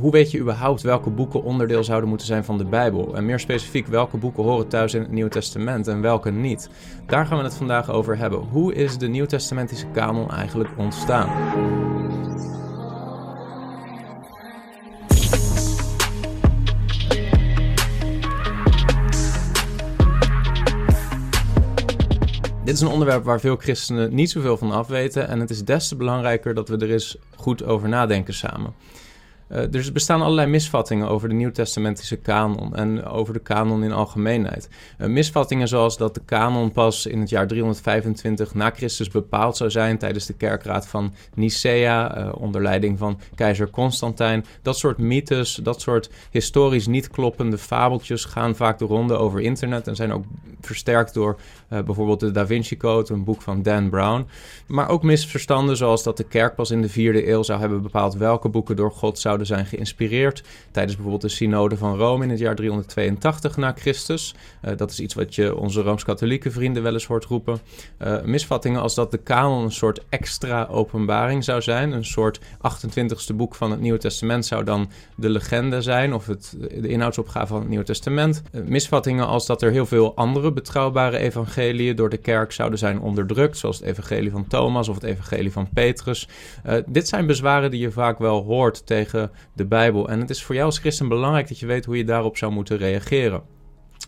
Hoe weet je überhaupt welke boeken onderdeel zouden moeten zijn van de Bijbel? En meer specifiek, welke boeken horen thuis in het Nieuwe Testament en welke niet? Daar gaan we het vandaag over hebben. Hoe is de Nieuwtestamentische kanon eigenlijk ontstaan? Dit is een onderwerp waar veel christenen niet zoveel van afweten en het is des te belangrijker dat we er eens goed over nadenken samen. Uh, er bestaan allerlei misvattingen over de Nieuwtestamentische kanon en over de kanon in algemeenheid. Uh, misvattingen zoals dat de kanon pas in het jaar 325 na Christus bepaald zou zijn tijdens de kerkraad van Nicea, uh, onder leiding van keizer Constantijn. Dat soort mythes, dat soort historisch niet kloppende fabeltjes gaan vaak de ronde over internet en zijn ook versterkt door bijvoorbeeld de Da Vinci Code, een boek van Dan Brown. Maar ook misverstanden zoals dat de kerk pas in de vierde eeuw zou hebben bepaald welke boeken door God zouden zijn geïnspireerd tijdens bijvoorbeeld de synode van Rome in het jaar 382 na Christus. Uh, dat is iets wat je onze Rooms-Katholieke vrienden wel eens hoort roepen. Uh, misvattingen als dat de kanon een soort extra openbaring zou zijn. Een soort 28ste boek van het Nieuwe Testament zou dan de legende zijn of het, de inhoudsopgave van het Nieuwe Testament. Uh, misvattingen als dat er heel veel andere betrouwbare evangeliën door de kerk zouden zijn onderdrukt, zoals het evangelie van Thomas of het evangelie van Petrus. dit zijn bezwaren die je vaak wel hoort tegen de Bijbel. En het is voor jou als christen belangrijk dat je weet hoe je daarop zou moeten reageren.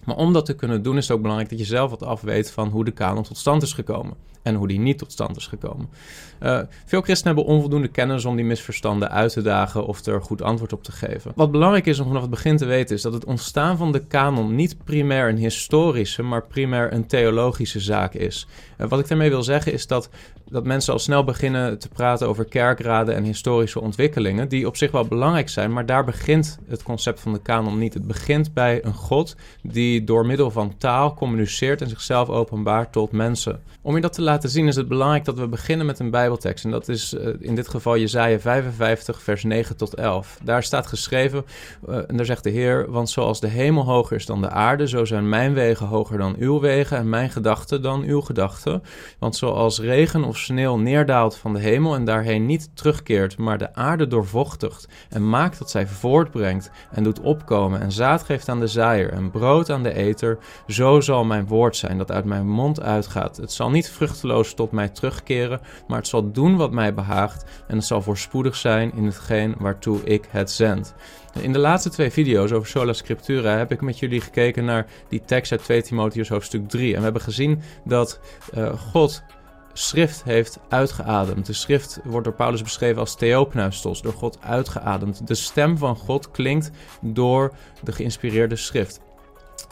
Maar om dat te kunnen doen is het ook belangrijk dat je zelf wat afweet van hoe de kanon tot stand is gekomen en hoe die niet tot stand is gekomen. Uh, veel christenen hebben onvoldoende kennis om die misverstanden uit te dagen of er goed antwoord op te geven. Wat belangrijk is om vanaf het begin te weten is dat het ontstaan van de kanon niet primair een historische, maar primair een theologische zaak is. Uh, wat ik daarmee wil zeggen is dat, dat mensen al snel beginnen te praten over kerkraden en historische ontwikkelingen, die op zich wel belangrijk zijn, maar daar begint het concept van de kanon niet. Het begint bij een God die door middel van taal communiceert en zichzelf openbaart tot mensen. Om je dat te laten zien is het belangrijk dat we beginnen met een Bijbeltekst. En dat is uh, in dit geval Jezaja 55, vers 9 tot 11. Daar staat geschreven, uh, en daar zegt de Heer... Want zoals de hemel hoger is dan de aarde... zo zijn mijn wegen hoger dan uw wegen... en mijn gedachten dan uw gedachten. Want zoals regen of sneeuw neerdaalt van de hemel... en daarheen niet terugkeert... maar de aarde doorvochtigt... en maakt dat zij voortbrengt... en doet opkomen... en zaad geeft aan de zaaier... en brood aan de eter... zo zal mijn woord zijn dat uit mijn mond uitgaat. Het zal niet vruchteloos tot mij terugkeren, maar het zal doen wat mij behaagt en het zal voorspoedig zijn in hetgeen waartoe ik het zend. In de laatste twee video's over Sola Scriptura heb ik met jullie gekeken naar die tekst uit 2 Timotheus hoofdstuk 3. En we hebben gezien dat uh, God schrift heeft uitgeademd. De schrift wordt door Paulus beschreven als theopneustos, door God uitgeademd. De stem van God klinkt door de geïnspireerde schrift.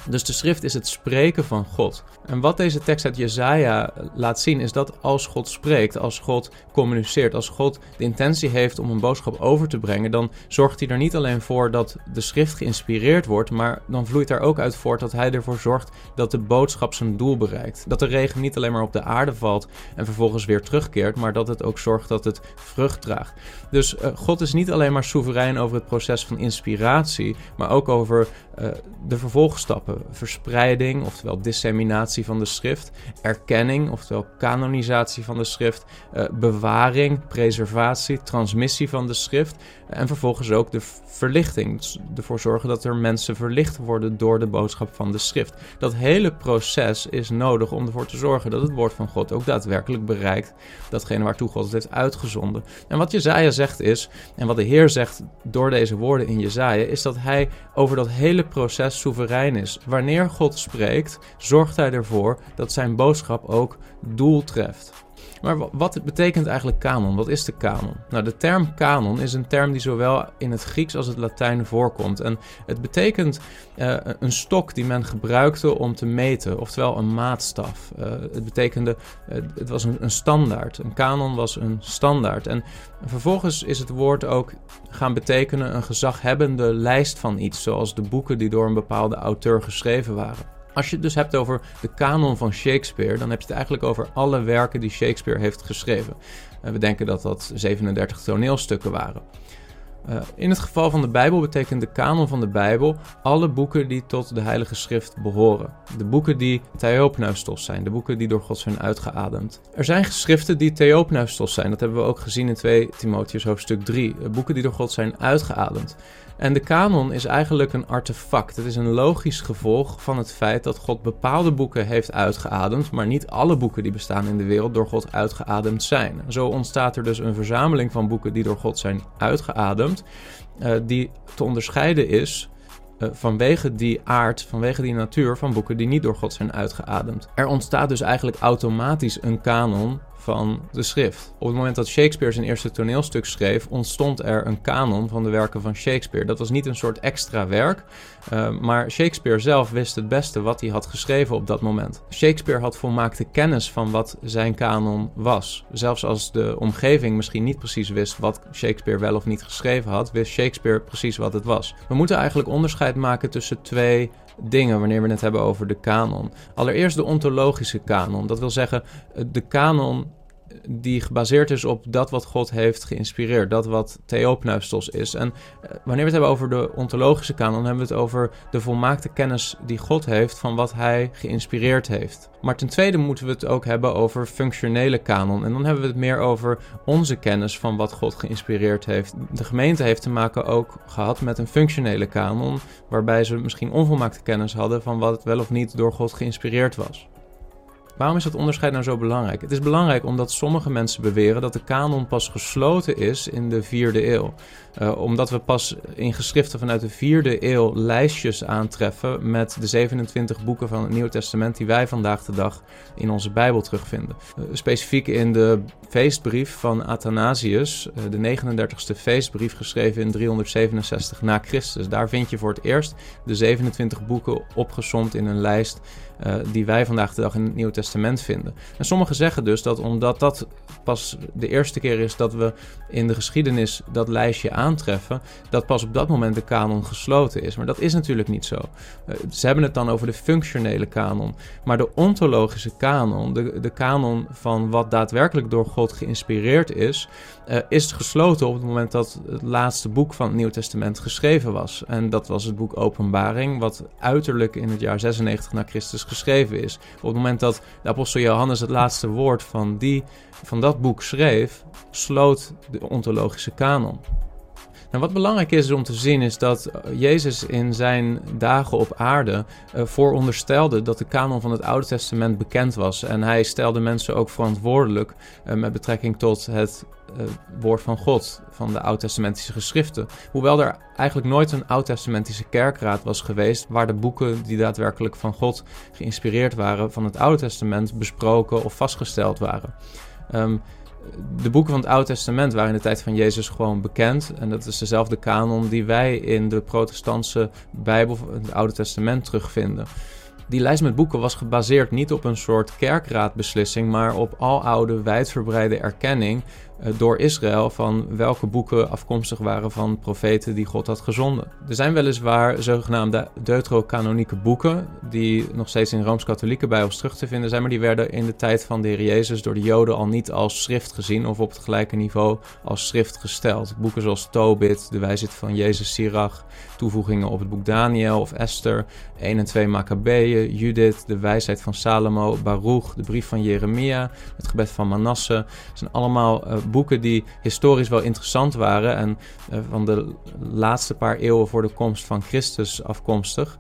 Dus de schrift is het spreken van God. En wat deze tekst uit Jezaja laat zien is dat als God spreekt, als God communiceert, als God de intentie heeft om een boodschap over te brengen, dan zorgt hij er niet alleen voor dat de schrift geïnspireerd wordt, maar dan vloeit daar ook uit voort dat hij ervoor zorgt dat de boodschap zijn doel bereikt. Dat de regen niet alleen maar op de aarde valt en vervolgens weer terugkeert, maar dat het ook zorgt dat het vrucht draagt. Dus uh, God is niet alleen maar soeverein over het proces van inspiratie, maar ook over uh, de vervolgstappen, verspreiding, oftewel disseminatie van de schrift, erkenning, oftewel kanonisatie van de schrift, uh, bewaring, preservatie, transmissie van de schrift en vervolgens ook de verlichting, dus ervoor zorgen dat er mensen verlicht worden door de boodschap van de schrift. Dat hele proces is nodig om ervoor te zorgen dat het woord van God ook daadwerkelijk bereikt datgene waartoe God het heeft uitgezonden. En wat Jezaja zegt is, en wat de Heer zegt door deze woorden in Jezaja, is dat hij over dat hele proces soeverein is. Wanneer God spreekt, zorgt hij ervoor dat zijn boodschap ook doel treft. Maar wat betekent eigenlijk kanon? Wat is de kanon? Nou, de term kanon is een term die zowel in het Grieks als het Latijn voorkomt. En het betekent uh, een stok die men gebruikte om te meten, oftewel een maatstaf. Uh, het betekende, uh, het was een, een, standaard. Een kanon was een standaard. En vervolgens is het woord ook gaan betekenen een gezaghebbende lijst van iets, zoals de boeken die door een bepaalde auteur geschreven waren. Als je het dus hebt over de kanon van Shakespeare, dan heb je het eigenlijk over alle werken die Shakespeare heeft geschreven. En we denken dat dat 37 toneelstukken waren. Uh, in het geval van de Bijbel betekent de kanon van de Bijbel alle boeken die tot de Heilige Schrift behoren. De boeken die theopneustos zijn, de boeken die door God zijn uitgeademd. Er zijn geschriften die theopneustos zijn, dat hebben we ook gezien in 2 Timotheus hoofdstuk 3. Boeken die door God zijn uitgeademd. En de kanon is eigenlijk een artefact. Het is een logisch gevolg van het feit dat God bepaalde boeken heeft uitgeademd, maar niet alle boeken die bestaan in de wereld door God uitgeademd zijn. Zo ontstaat er dus een verzameling van boeken die door God zijn uitgeademd, uh, die te onderscheiden is uh, vanwege die aard, vanwege die natuur van boeken die niet door God zijn uitgeademd. Er ontstaat dus eigenlijk automatisch een kanon van de schrift. Op het moment dat Shakespeare zijn eerste toneelstuk schreef, ontstond er een kanon van de werken van Shakespeare. Dat was niet een soort extra werk, uh, maar Shakespeare zelf wist het beste wat hij had geschreven op dat moment. Shakespeare had volmaakte kennis van wat zijn kanon was. Zelfs als de omgeving misschien niet precies wist wat Shakespeare wel of niet geschreven had, wist Shakespeare precies wat het was. We moeten eigenlijk onderscheid maken tussen twee dingen wanneer we het hebben over de kanon. Allereerst de ontologische kanon. Dat wil zeggen, de kanon die gebaseerd is op dat wat God heeft geïnspireerd, dat wat theopneustos is. En eh, wanneer we het hebben over de ontologische kanon, hebben we het over de volmaakte kennis die God heeft van wat hij geïnspireerd heeft. Maar ten tweede moeten we het ook hebben over functionele kanon. En dan hebben we het meer over onze kennis van wat God geïnspireerd heeft. De gemeente heeft te maken ook gehad met een functionele kanon, waarbij ze misschien onvolmaakte kennis hadden van wat wel of niet door God geïnspireerd was. Waarom is dat onderscheid nou zo belangrijk? Het is belangrijk omdat sommige mensen beweren dat de kanon pas gesloten is in de vierde eeuw. Uh, omdat we pas in geschriften vanuit de vierde eeuw lijstjes aantreffen met de 27 boeken van het Nieuwe Testament die wij vandaag de dag in onze Bijbel terugvinden. Uh, specifiek in de feestbrief van Athanasius, uh, de 39ste feestbrief geschreven in 367 na Christus. Daar vind je voor het eerst de 27 boeken opgesomd in een lijst die wij vandaag de dag in het Nieuwe Testament vinden. En sommigen zeggen dus dat omdat dat pas de eerste keer is dat we in de geschiedenis dat lijstje aantreffen, dat pas op dat moment de kanon gesloten is. Maar dat is natuurlijk niet zo. Uh, ze hebben het dan over de functionele kanon. Maar de ontologische kanon, de, de kanon van wat daadwerkelijk door God geïnspireerd is, uh, is gesloten op het moment dat het laatste boek van het Nieuw Testament geschreven was. En dat was het boek Openbaring, wat uiterlijk in het jaar 96 na Christus geschreven is. Op het moment dat de apostel Johannes het laatste woord van, die, van dat boek schreef, sloot de ontologische kanon. En wat belangrijk is om te zien is dat Jezus in zijn dagen op aarde uh, vooronderstelde dat de kanon van het Oude Testament bekend was. En hij stelde mensen ook verantwoordelijk uh, met betrekking tot het woord van God, van de Oud-testamentische geschriften. Hoewel er eigenlijk nooit een Oud-testamentische kerkraad was geweest waar de boeken die daadwerkelijk van God geïnspireerd waren van het Oude Testament besproken of vastgesteld waren. Um, de boeken van het Oude Testament waren in de tijd van Jezus gewoon bekend. En dat is dezelfde kanon die wij in de protestantse Bijbel, het Oude Testament, terugvinden. Die lijst met boeken was gebaseerd niet op een soort kerkraadbeslissing, maar op aloude, wijdverbreide erkenning door Israël van welke boeken afkomstig waren van profeten die God had gezonden. Er zijn weliswaar zogenaamde deuterocanonieke boeken die nog steeds in Rooms-Katholieke Bijbels terug te vinden zijn, maar die werden in de tijd van de Heer Jezus door de Joden al niet als schrift gezien of op het gelijke niveau als schrift gesteld. Boeken zoals Tobit, de wijsheid van Jezus Sirach, toevoegingen op het boek Daniel of Esther, 1 en 2 Maccabeeën, Judith, de wijsheid van Salomo, Baruch, de brief van Jeremia, het gebed van Manasse, zijn allemaal uh, boeken die historisch wel interessant waren en uh, van de laatste paar eeuwen voor de komst van Christus afkomstig,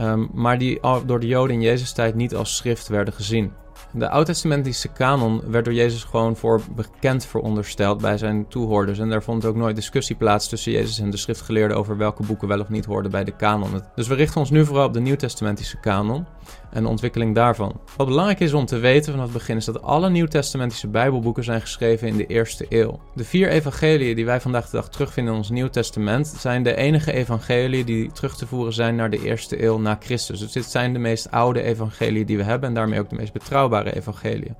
um, maar die door de Joden in Jezus tijd niet als schrift werden gezien. De oud-testamentische kanon werd door Jezus gewoon voor bekend verondersteld bij zijn toehoorders. En daar vond ook nooit discussie plaats tussen Jezus en de schriftgeleerden over welke boeken wel of niet hoorden bij de kanon. Dus we richten ons nu vooral op de nieuwtestamentische kanon en de ontwikkeling daarvan. Wat belangrijk is om te weten vanaf het begin is dat alle nieuwtestamentische bijbelboeken zijn geschreven in de eerste eeuw. De vier evangeliën die wij vandaag de dag terugvinden in ons Nieuw Testament zijn de enige evangeliën die terug te voeren zijn naar de eerste eeuw na Christus. Dus dit zijn de meest oude evangeliën die we hebben en daarmee ook de meest betrouwbare evangeliën.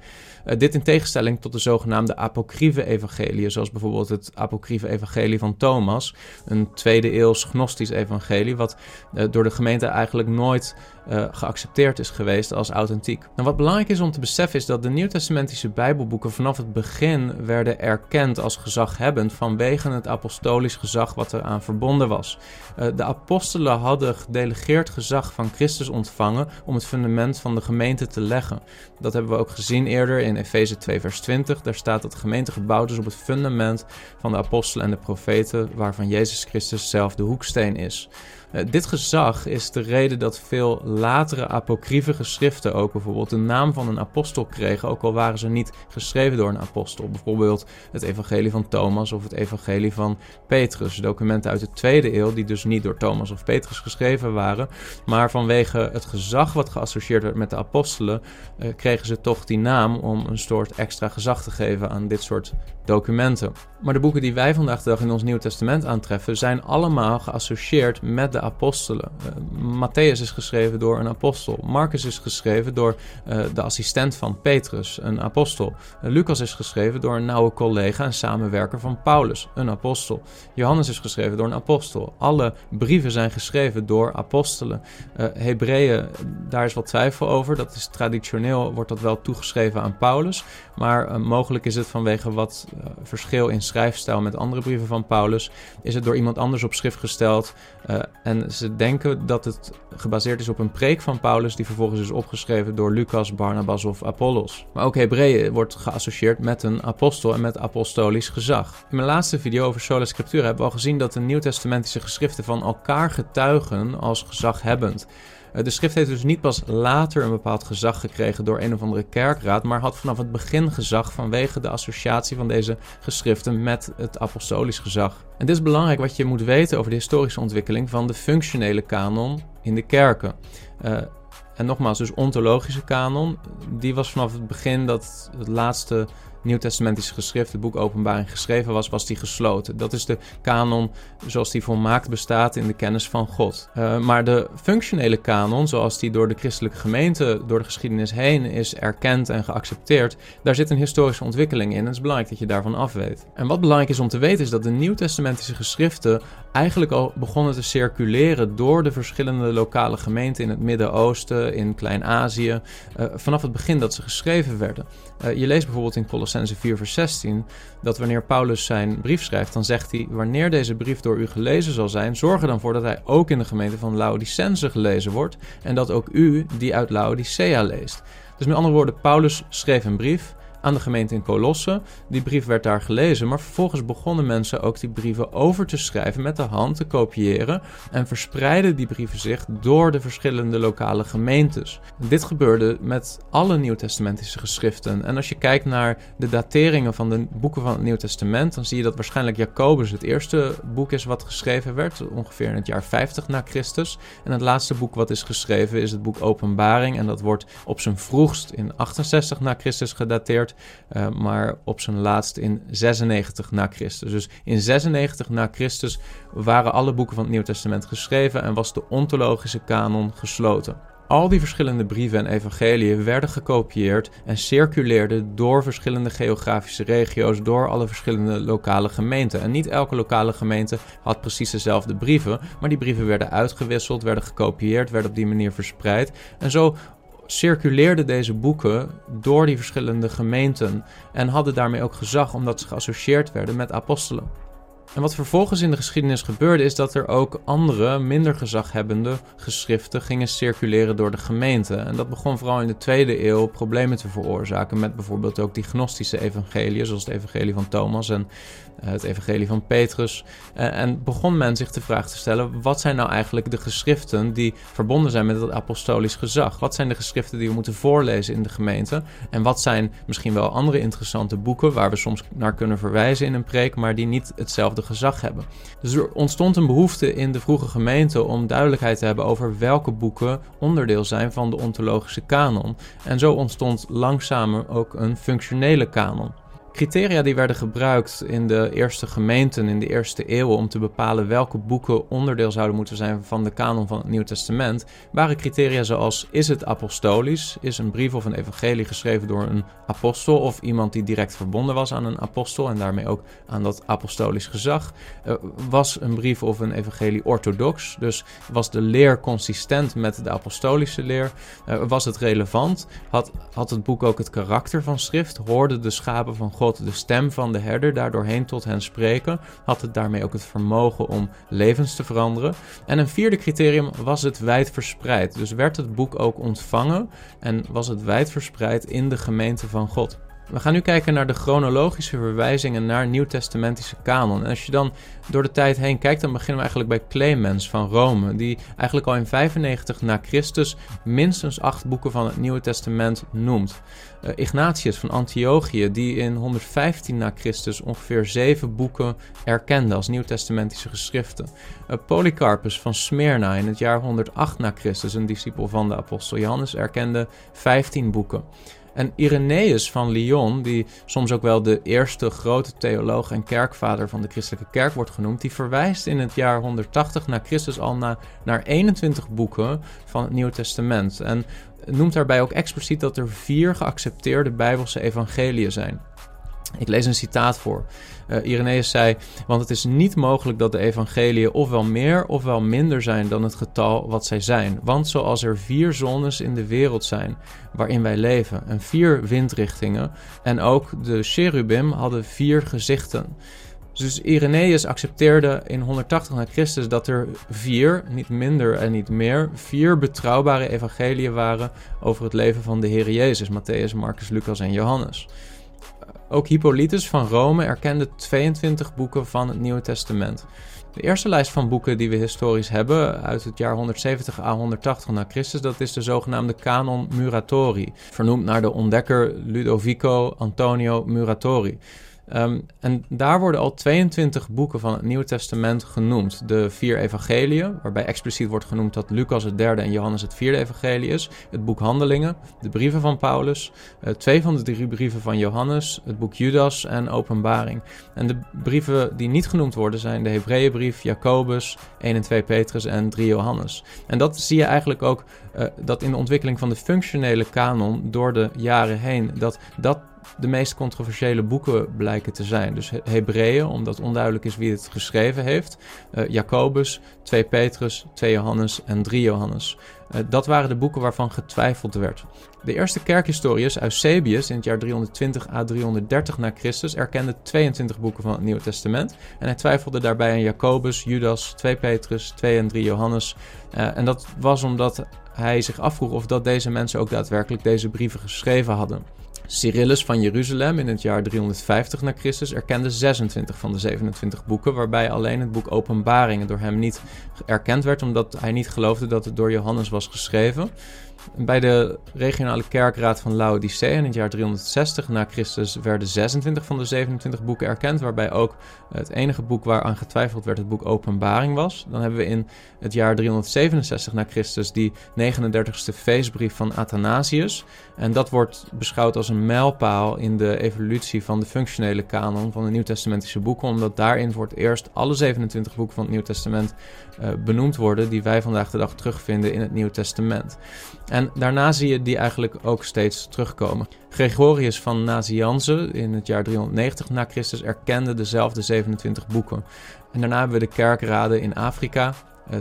Uh, dit in tegenstelling tot de zogenaamde apocryfe evangeliën, zoals bijvoorbeeld het apocryfe evangelie van Thomas, een tweede eeuws gnostisch evangelie, wat uh, door de gemeente eigenlijk nooit uh, geaccepteerd is geweest als authentiek. Nou, wat belangrijk is om te beseffen is dat de Nieuwtestamentische Bijbelboeken vanaf het begin werden erkend als gezaghebbend vanwege het apostolisch gezag wat eraan verbonden was. Uh, de apostelen hadden gedelegeerd gezag van Christus ontvangen om het fundament van de gemeente te leggen. Dat hebben we ook gezien eerder in Efeze 2 vers 20. Daar staat dat de gemeente gebouwd is op het fundament van de apostelen en de profeten waarvan Jezus Christus zelf de hoeksteen is. Uh, dit gezag is de reden dat veel latere apocryfe geschriften ook bijvoorbeeld de naam van een apostel kregen, ook al waren ze niet geschreven door een apostel. Bijvoorbeeld het evangelie van Thomas of het evangelie van Petrus. Documenten uit de tweede eeuw die dus niet door Thomas of Petrus geschreven waren, maar vanwege het gezag wat geassocieerd werd met de apostelen, uh, kregen ze toch die naam om een soort extra gezag te geven aan dit soort documenten. Maar de boeken die wij vandaag de dag in ons Nieuw Testament aantreffen, zijn allemaal geassocieerd met de apostelen. Uh, Matthäus is geschreven door een apostel. Marcus is geschreven door uh, de assistent van Petrus, een apostel. Uh, Lucas is geschreven door een nauwe collega en samenwerker van Paulus, een apostel. Johannes is geschreven door een apostel. Alle brieven zijn geschreven door apostelen. Hebreeën, daar is wat twijfel over. Dat is traditioneel, wordt dat wel toegeschreven aan Paulus. Maar mogelijk is het vanwege wat verschil in schrijfstijl met andere brieven van Paulus, is het door iemand anders op schrift gesteld. Uh, en ze denken dat het gebaseerd is op een preek van Paulus, die vervolgens is opgeschreven door Lucas, Barnabas of Apollos. Maar ook Hebreeën wordt geassocieerd met een apostel en met apostolisch gezag. In mijn laatste video over Sola Scriptura hebben we al gezien dat de nieuwtestamentische geschriften van elkaar getuigen als gezaghebbend. Eh, de schrift heeft dus niet pas later een bepaald gezag gekregen door een of andere kerkraad, maar had vanaf het begin gezag vanwege de associatie van deze geschriften met het apostolisch gezag. En dit is belangrijk wat je moet weten over de historische ontwikkeling van de functionele kanon in de kerken. Uh, en nogmaals, dus ontologische kanon, die was vanaf het begin dat het laatste nieuwtestamentische geschrift, het boek Openbaring, geschreven was, was die gesloten. Dat is de kanon zoals die volmaakt bestaat in de kennis van God. Uh, maar de functionele kanon, zoals die door de christelijke gemeente door de geschiedenis heen is erkend en geaccepteerd, daar zit een historische ontwikkeling in. En het is belangrijk dat je daarvan af weet. En wat belangrijk is om te weten is dat de nieuwtestamentische geschriften eigenlijk al begonnen te circuleren door de verschillende lokale gemeenten in het Midden-Oosten, in Klein-Azië, uh, vanaf het begin dat ze geschreven werden. Uh, je leest bijvoorbeeld in Colossense 4 vers 16 dat wanneer Paulus zijn brief schrijft, dan zegt hij, wanneer deze brief door u gelezen zal zijn, zorg er dan voor dat hij ook in de gemeente van Laodicense gelezen wordt en dat ook u die uit Laodicea leest. Dus met andere woorden, Paulus schreef een brief aan de gemeente in Colosse. Die brief werd daar gelezen, maar vervolgens begonnen mensen ook die brieven over te schrijven met de hand, te kopiëren en verspreidden die brieven zich door de verschillende lokale gemeentes. Dit gebeurde met alle Nieuwtestamentische geschriften. En als je kijkt naar de dateringen van de boeken van het Nieuw Testament, dan zie je dat waarschijnlijk Jacobus het eerste boek is wat geschreven werd, ongeveer in het jaar 50 na Christus. En het laatste boek wat is geschreven is het boek Openbaring en dat wordt op zijn vroegst in 68 na Christus gedateerd. Uh, maar op zijn laatst in 96 na Christus. Dus in 96 na Christus waren alle boeken van het Nieuw Testament geschreven en was de ontologische kanon gesloten. Al die verschillende brieven en evangeliën werden gekopieerd en circuleerden door verschillende geografische regio's, door alle verschillende lokale gemeenten. En niet elke lokale gemeente had precies dezelfde brieven, maar die brieven werden uitgewisseld, werden gekopieerd, werden op die manier verspreid. En zo circuleerden deze boeken door die verschillende gemeenten en hadden daarmee ook gezag omdat ze geassocieerd werden met apostelen. En wat vervolgens in de geschiedenis gebeurde, is dat er ook andere, minder gezaghebbende geschriften gingen circuleren door de gemeente. En dat begon vooral in de tweede eeuw problemen te veroorzaken met bijvoorbeeld ook die gnostische evangeliën, zoals het evangelie van Thomas en het evangelie van Petrus. Eh, en begon men zich de vraag te stellen: wat zijn nou eigenlijk de geschriften die verbonden zijn met het apostolisch gezag? Wat zijn de geschriften die we moeten voorlezen in de gemeente? En wat zijn misschien wel andere interessante boeken waar we soms naar kunnen verwijzen in een preek, maar die niet hetzelfde gezag hebben? Dus er ontstond een behoefte in de vroege gemeente om duidelijkheid te hebben over welke boeken onderdeel zijn van de ontologische kanon. En zo ontstond langzamer ook een functionele kanon. Criteria die werden gebruikt in de eerste gemeenten in de eerste eeuwen om te bepalen welke boeken onderdeel zouden moeten zijn van de kanon van het Nieuw Testament, waren criteria zoals is het apostolisch, is een brief of een evangelie geschreven door een apostel of iemand die direct verbonden was aan een apostel en daarmee ook aan dat apostolisch gezag, uh, was een brief of een evangelie orthodox, dus was de leer consistent met de apostolische leer, uh, was het relevant, had, had het boek ook het karakter van schrift, hoorden de schapen van God De stem van de herder daardoorheen tot hen spreken, had het daarmee ook het vermogen om levens te veranderen. En een vierde criterium was het wijd verspreid. Dus werd het boek ook ontvangen en was het wijd verspreid in de gemeente van God. We gaan nu kijken naar de chronologische verwijzingen naar nieuwtestamentische kanon. En als je dan door de tijd heen kijkt, dan beginnen we eigenlijk bij Clemens van Rome, die eigenlijk al in 95 na Christus minstens acht boeken van het Nieuwe Testament noemt. Uh, Ignatius van Antiochië, die in 115 na Christus ongeveer zeven boeken erkende als nieuwtestamentische geschriften. Uh, Polycarpus van Smyrna in het jaar 108 na Christus, een discipel van de apostel Johannes, erkende 15 boeken. En Irenaeus van Lyon, die soms ook wel de eerste grote theoloog en kerkvader van de christelijke kerk wordt genoemd, die verwijst in het jaar 180 na Christus al na, naar 21 boeken van het Nieuwe Testament. En noemt daarbij ook expliciet dat er vier geaccepteerde Bijbelse evangeliën zijn. Ik lees een citaat voor. Uh, Irenaeus zei: Want het is niet mogelijk dat de evangeliën ofwel meer ofwel minder zijn dan het getal wat zij zijn. Want zoals er vier zones in de wereld zijn waarin wij leven, en vier windrichtingen, en ook de cherubim hadden vier gezichten. Dus Irenaeus accepteerde in 180 na Christus dat er vier, niet minder en niet meer, vier betrouwbare evangeliën waren over het leven van de Heer Jezus, Matthäus, Marcus, Lucas en Johannes. Ook Hippolytus van Rome erkende 22 boeken van het Nieuwe Testament. De eerste lijst van boeken die we historisch hebben, uit het jaar 170 à 180 na Christus, dat is de zogenaamde Canon Muratori, vernoemd naar de ontdekker Ludovico Antonio Muratori. Ehm, en daar worden al 22 boeken van het Nieuwe Testament genoemd. De vier evangeliën, waarbij expliciet wordt genoemd dat Lucas het derde en Johannes het vierde evangelie is. Het boek Handelingen, de brieven van Paulus, uh, twee van de drie brieven van Johannes, het boek Judas en Openbaring. En de brieven die niet genoemd worden zijn de Hebreeënbrief, Jacobus, 1 en 2 Petrus en 3 Johannes. En dat zie je eigenlijk ook uh, dat in de ontwikkeling van de functionele kanon door de jaren heen, dat dat de meest controversiële boeken blijken te zijn. Dus Hebreeën, omdat onduidelijk is wie het geschreven heeft. Uh, Jacobus, 2 Petrus, 2 Johannes en 3 Johannes. Uh, dat waren de boeken waarvan getwijfeld werd. De eerste kerkhistorius Eusebius in het jaar 320 à 330 na Christus erkende 22 boeken van het Nieuwe Testament. En hij twijfelde daarbij aan Jacobus, Judas, 2 Petrus, 2 en 3 Johannes. Uh, en dat was omdat hij zich afvroeg of dat deze mensen ook daadwerkelijk deze brieven geschreven hadden. Cyrillus van Jeruzalem in het jaar 350 na Christus erkende 26 van de 27 boeken, waarbij alleen het boek Openbaringen door hem niet erkend werd, omdat hij niet geloofde dat het door Johannes was geschreven. Bij de regionale kerkraad van Laodicea in het jaar 360 na Christus werden 26 van de 27 boeken erkend, waarbij ook het enige boek waaraan getwijfeld werd het boek Openbaring was. Dan hebben we in het jaar 367 na Christus die 39ste feestbrief van Athanasius. En dat wordt beschouwd als een mijlpaal in de evolutie van de functionele kanon van de Nieuwtestamentische boeken, omdat daarin voor het eerst alle 27 boeken van het Nieuw Testament uh, benoemd worden die wij vandaag de dag terugvinden in het Nieuw Testament. En daarna zie je die eigenlijk ook steeds terugkomen. Gregorius van Nazianze in het jaar 390 na Christus erkende dezelfde 27 boeken. En daarna hebben we de kerkraden in Afrika,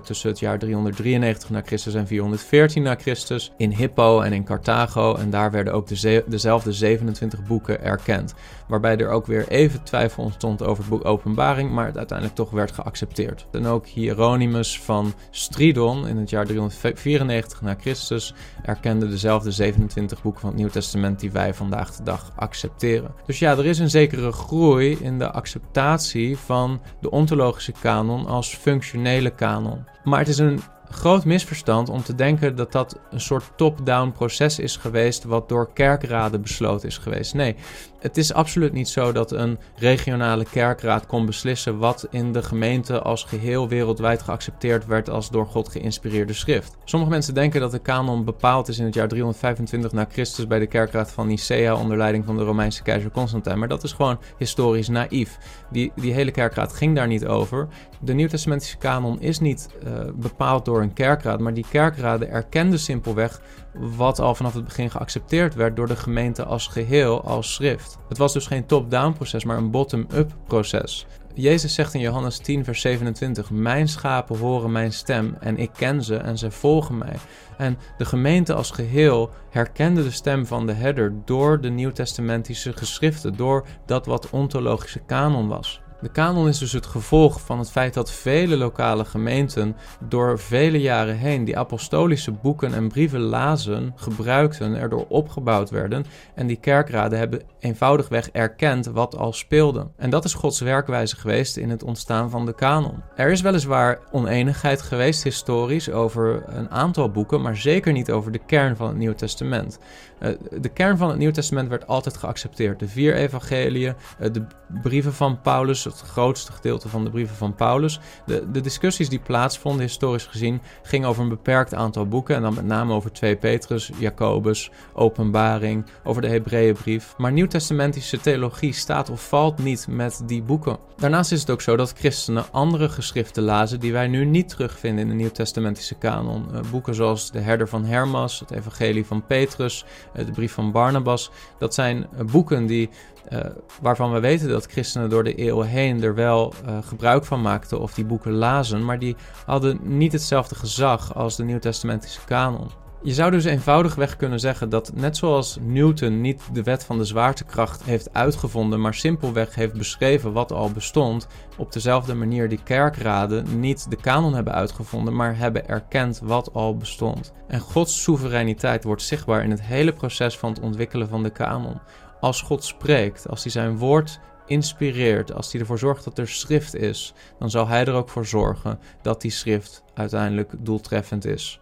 tussen het jaar 393 na Christus en 414 na Christus in Hippo en in Carthago. En daar werden ook de dezelfde 27 boeken erkend. Waarbij er ook weer even twijfel ontstond over het boek Openbaring, maar het uiteindelijk toch werd geaccepteerd. En ook Hieronymus van Stridon in het jaar 394 na Christus erkende dezelfde 27 boeken van het Nieuw Testament die wij vandaag de dag accepteren. Dus ja, er is een zekere groei in de acceptatie van de ontologische kanon als functionele kanon. Maar het is een groot misverstand om te denken dat dat een soort top-down proces is geweest wat door kerkraden besloten is geweest. Nee, Het is absoluut niet zo dat een regionale kerkraad kon beslissen wat in de gemeente als geheel wereldwijd geaccepteerd werd als door God geïnspireerde schrift. Sommige mensen denken dat de kanon bepaald is in het jaar 325 na Christus bij de kerkraad van Nicea onder leiding van de Romeinse keizer Constantijn, maar dat is gewoon historisch naïef. Die, die hele kerkraad ging daar niet over. De Nieuwtestamentische kanon is niet uh, bepaald door een kerkraad, maar die kerkraden erkenden simpelweg wat al vanaf het begin geaccepteerd werd door de gemeente als geheel, als schrift. Het was dus geen top-down proces, maar een bottom-up proces. Jezus zegt in Johannes 10, vers 27: Mijn schapen horen mijn stem en ik ken ze en ze volgen mij. En de gemeente als geheel herkende de stem van de herder door de nieuwtestamentische geschriften, door dat wat ontologische kanon was. De kanon is dus het gevolg van het feit dat vele lokale gemeenten door vele jaren heen die apostolische boeken en brieven lazen, gebruikten, erdoor opgebouwd werden en die kerkraden hebben eenvoudigweg erkend wat al speelde. En dat is Gods werkwijze geweest in het ontstaan van de kanon. Er is weliswaar oneenigheid geweest historisch over een aantal boeken, maar zeker niet over de kern van het Nieuwe Testament. Eh, de kern van het Nieuwe Testament werd altijd geaccepteerd. De vier evangeliën, eh, de brieven van Paulus, het grootste gedeelte van de brieven van Paulus. De, de discussies die plaatsvonden, historisch gezien, gingen over een beperkt aantal boeken. En dan met name over 2 Petrus, Jacobus, Openbaring, over de Hebreeënbrief. Maar nieuwtestamentische theologie staat of valt niet met die boeken. Daarnaast is het ook zo dat christenen andere geschriften lazen die wij nu niet terugvinden in de nieuwtestamentische kanon. Uh, boeken zoals de Herder van Hermas, het Evangelie van Petrus, uh, de brief van Barnabas. Dat zijn uh, boeken die uh, waarvan we weten dat christenen door de eeuwen heen er wel uh, gebruik van maakten of die boeken lazen, maar die hadden niet hetzelfde gezag als de Nieuwtestamentische kanon. Je zou dus eenvoudigweg kunnen zeggen dat net zoals Newton niet de wet van de zwaartekracht heeft uitgevonden, maar simpelweg heeft beschreven wat al bestond, op dezelfde manier die kerkraden niet de kanon hebben uitgevonden, maar hebben erkend wat al bestond. En Gods soevereiniteit wordt zichtbaar in het hele proces van het ontwikkelen van de kanon als God spreekt, als hij zijn woord inspireert, als hij ervoor zorgt dat er schrift is, dan zal hij er ook voor zorgen dat die schrift uiteindelijk doeltreffend is.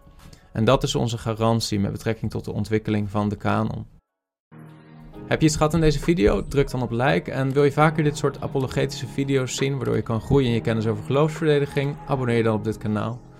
En dat is onze garantie met betrekking tot de ontwikkeling van de kanon. Heb je iets gehad in deze video? Druk dan op like. En wil je vaker dit soort apologetische video's zien, waardoor je kan groeien in je kennis over geloofsverdediging? Abonneer je dan op dit kanaal.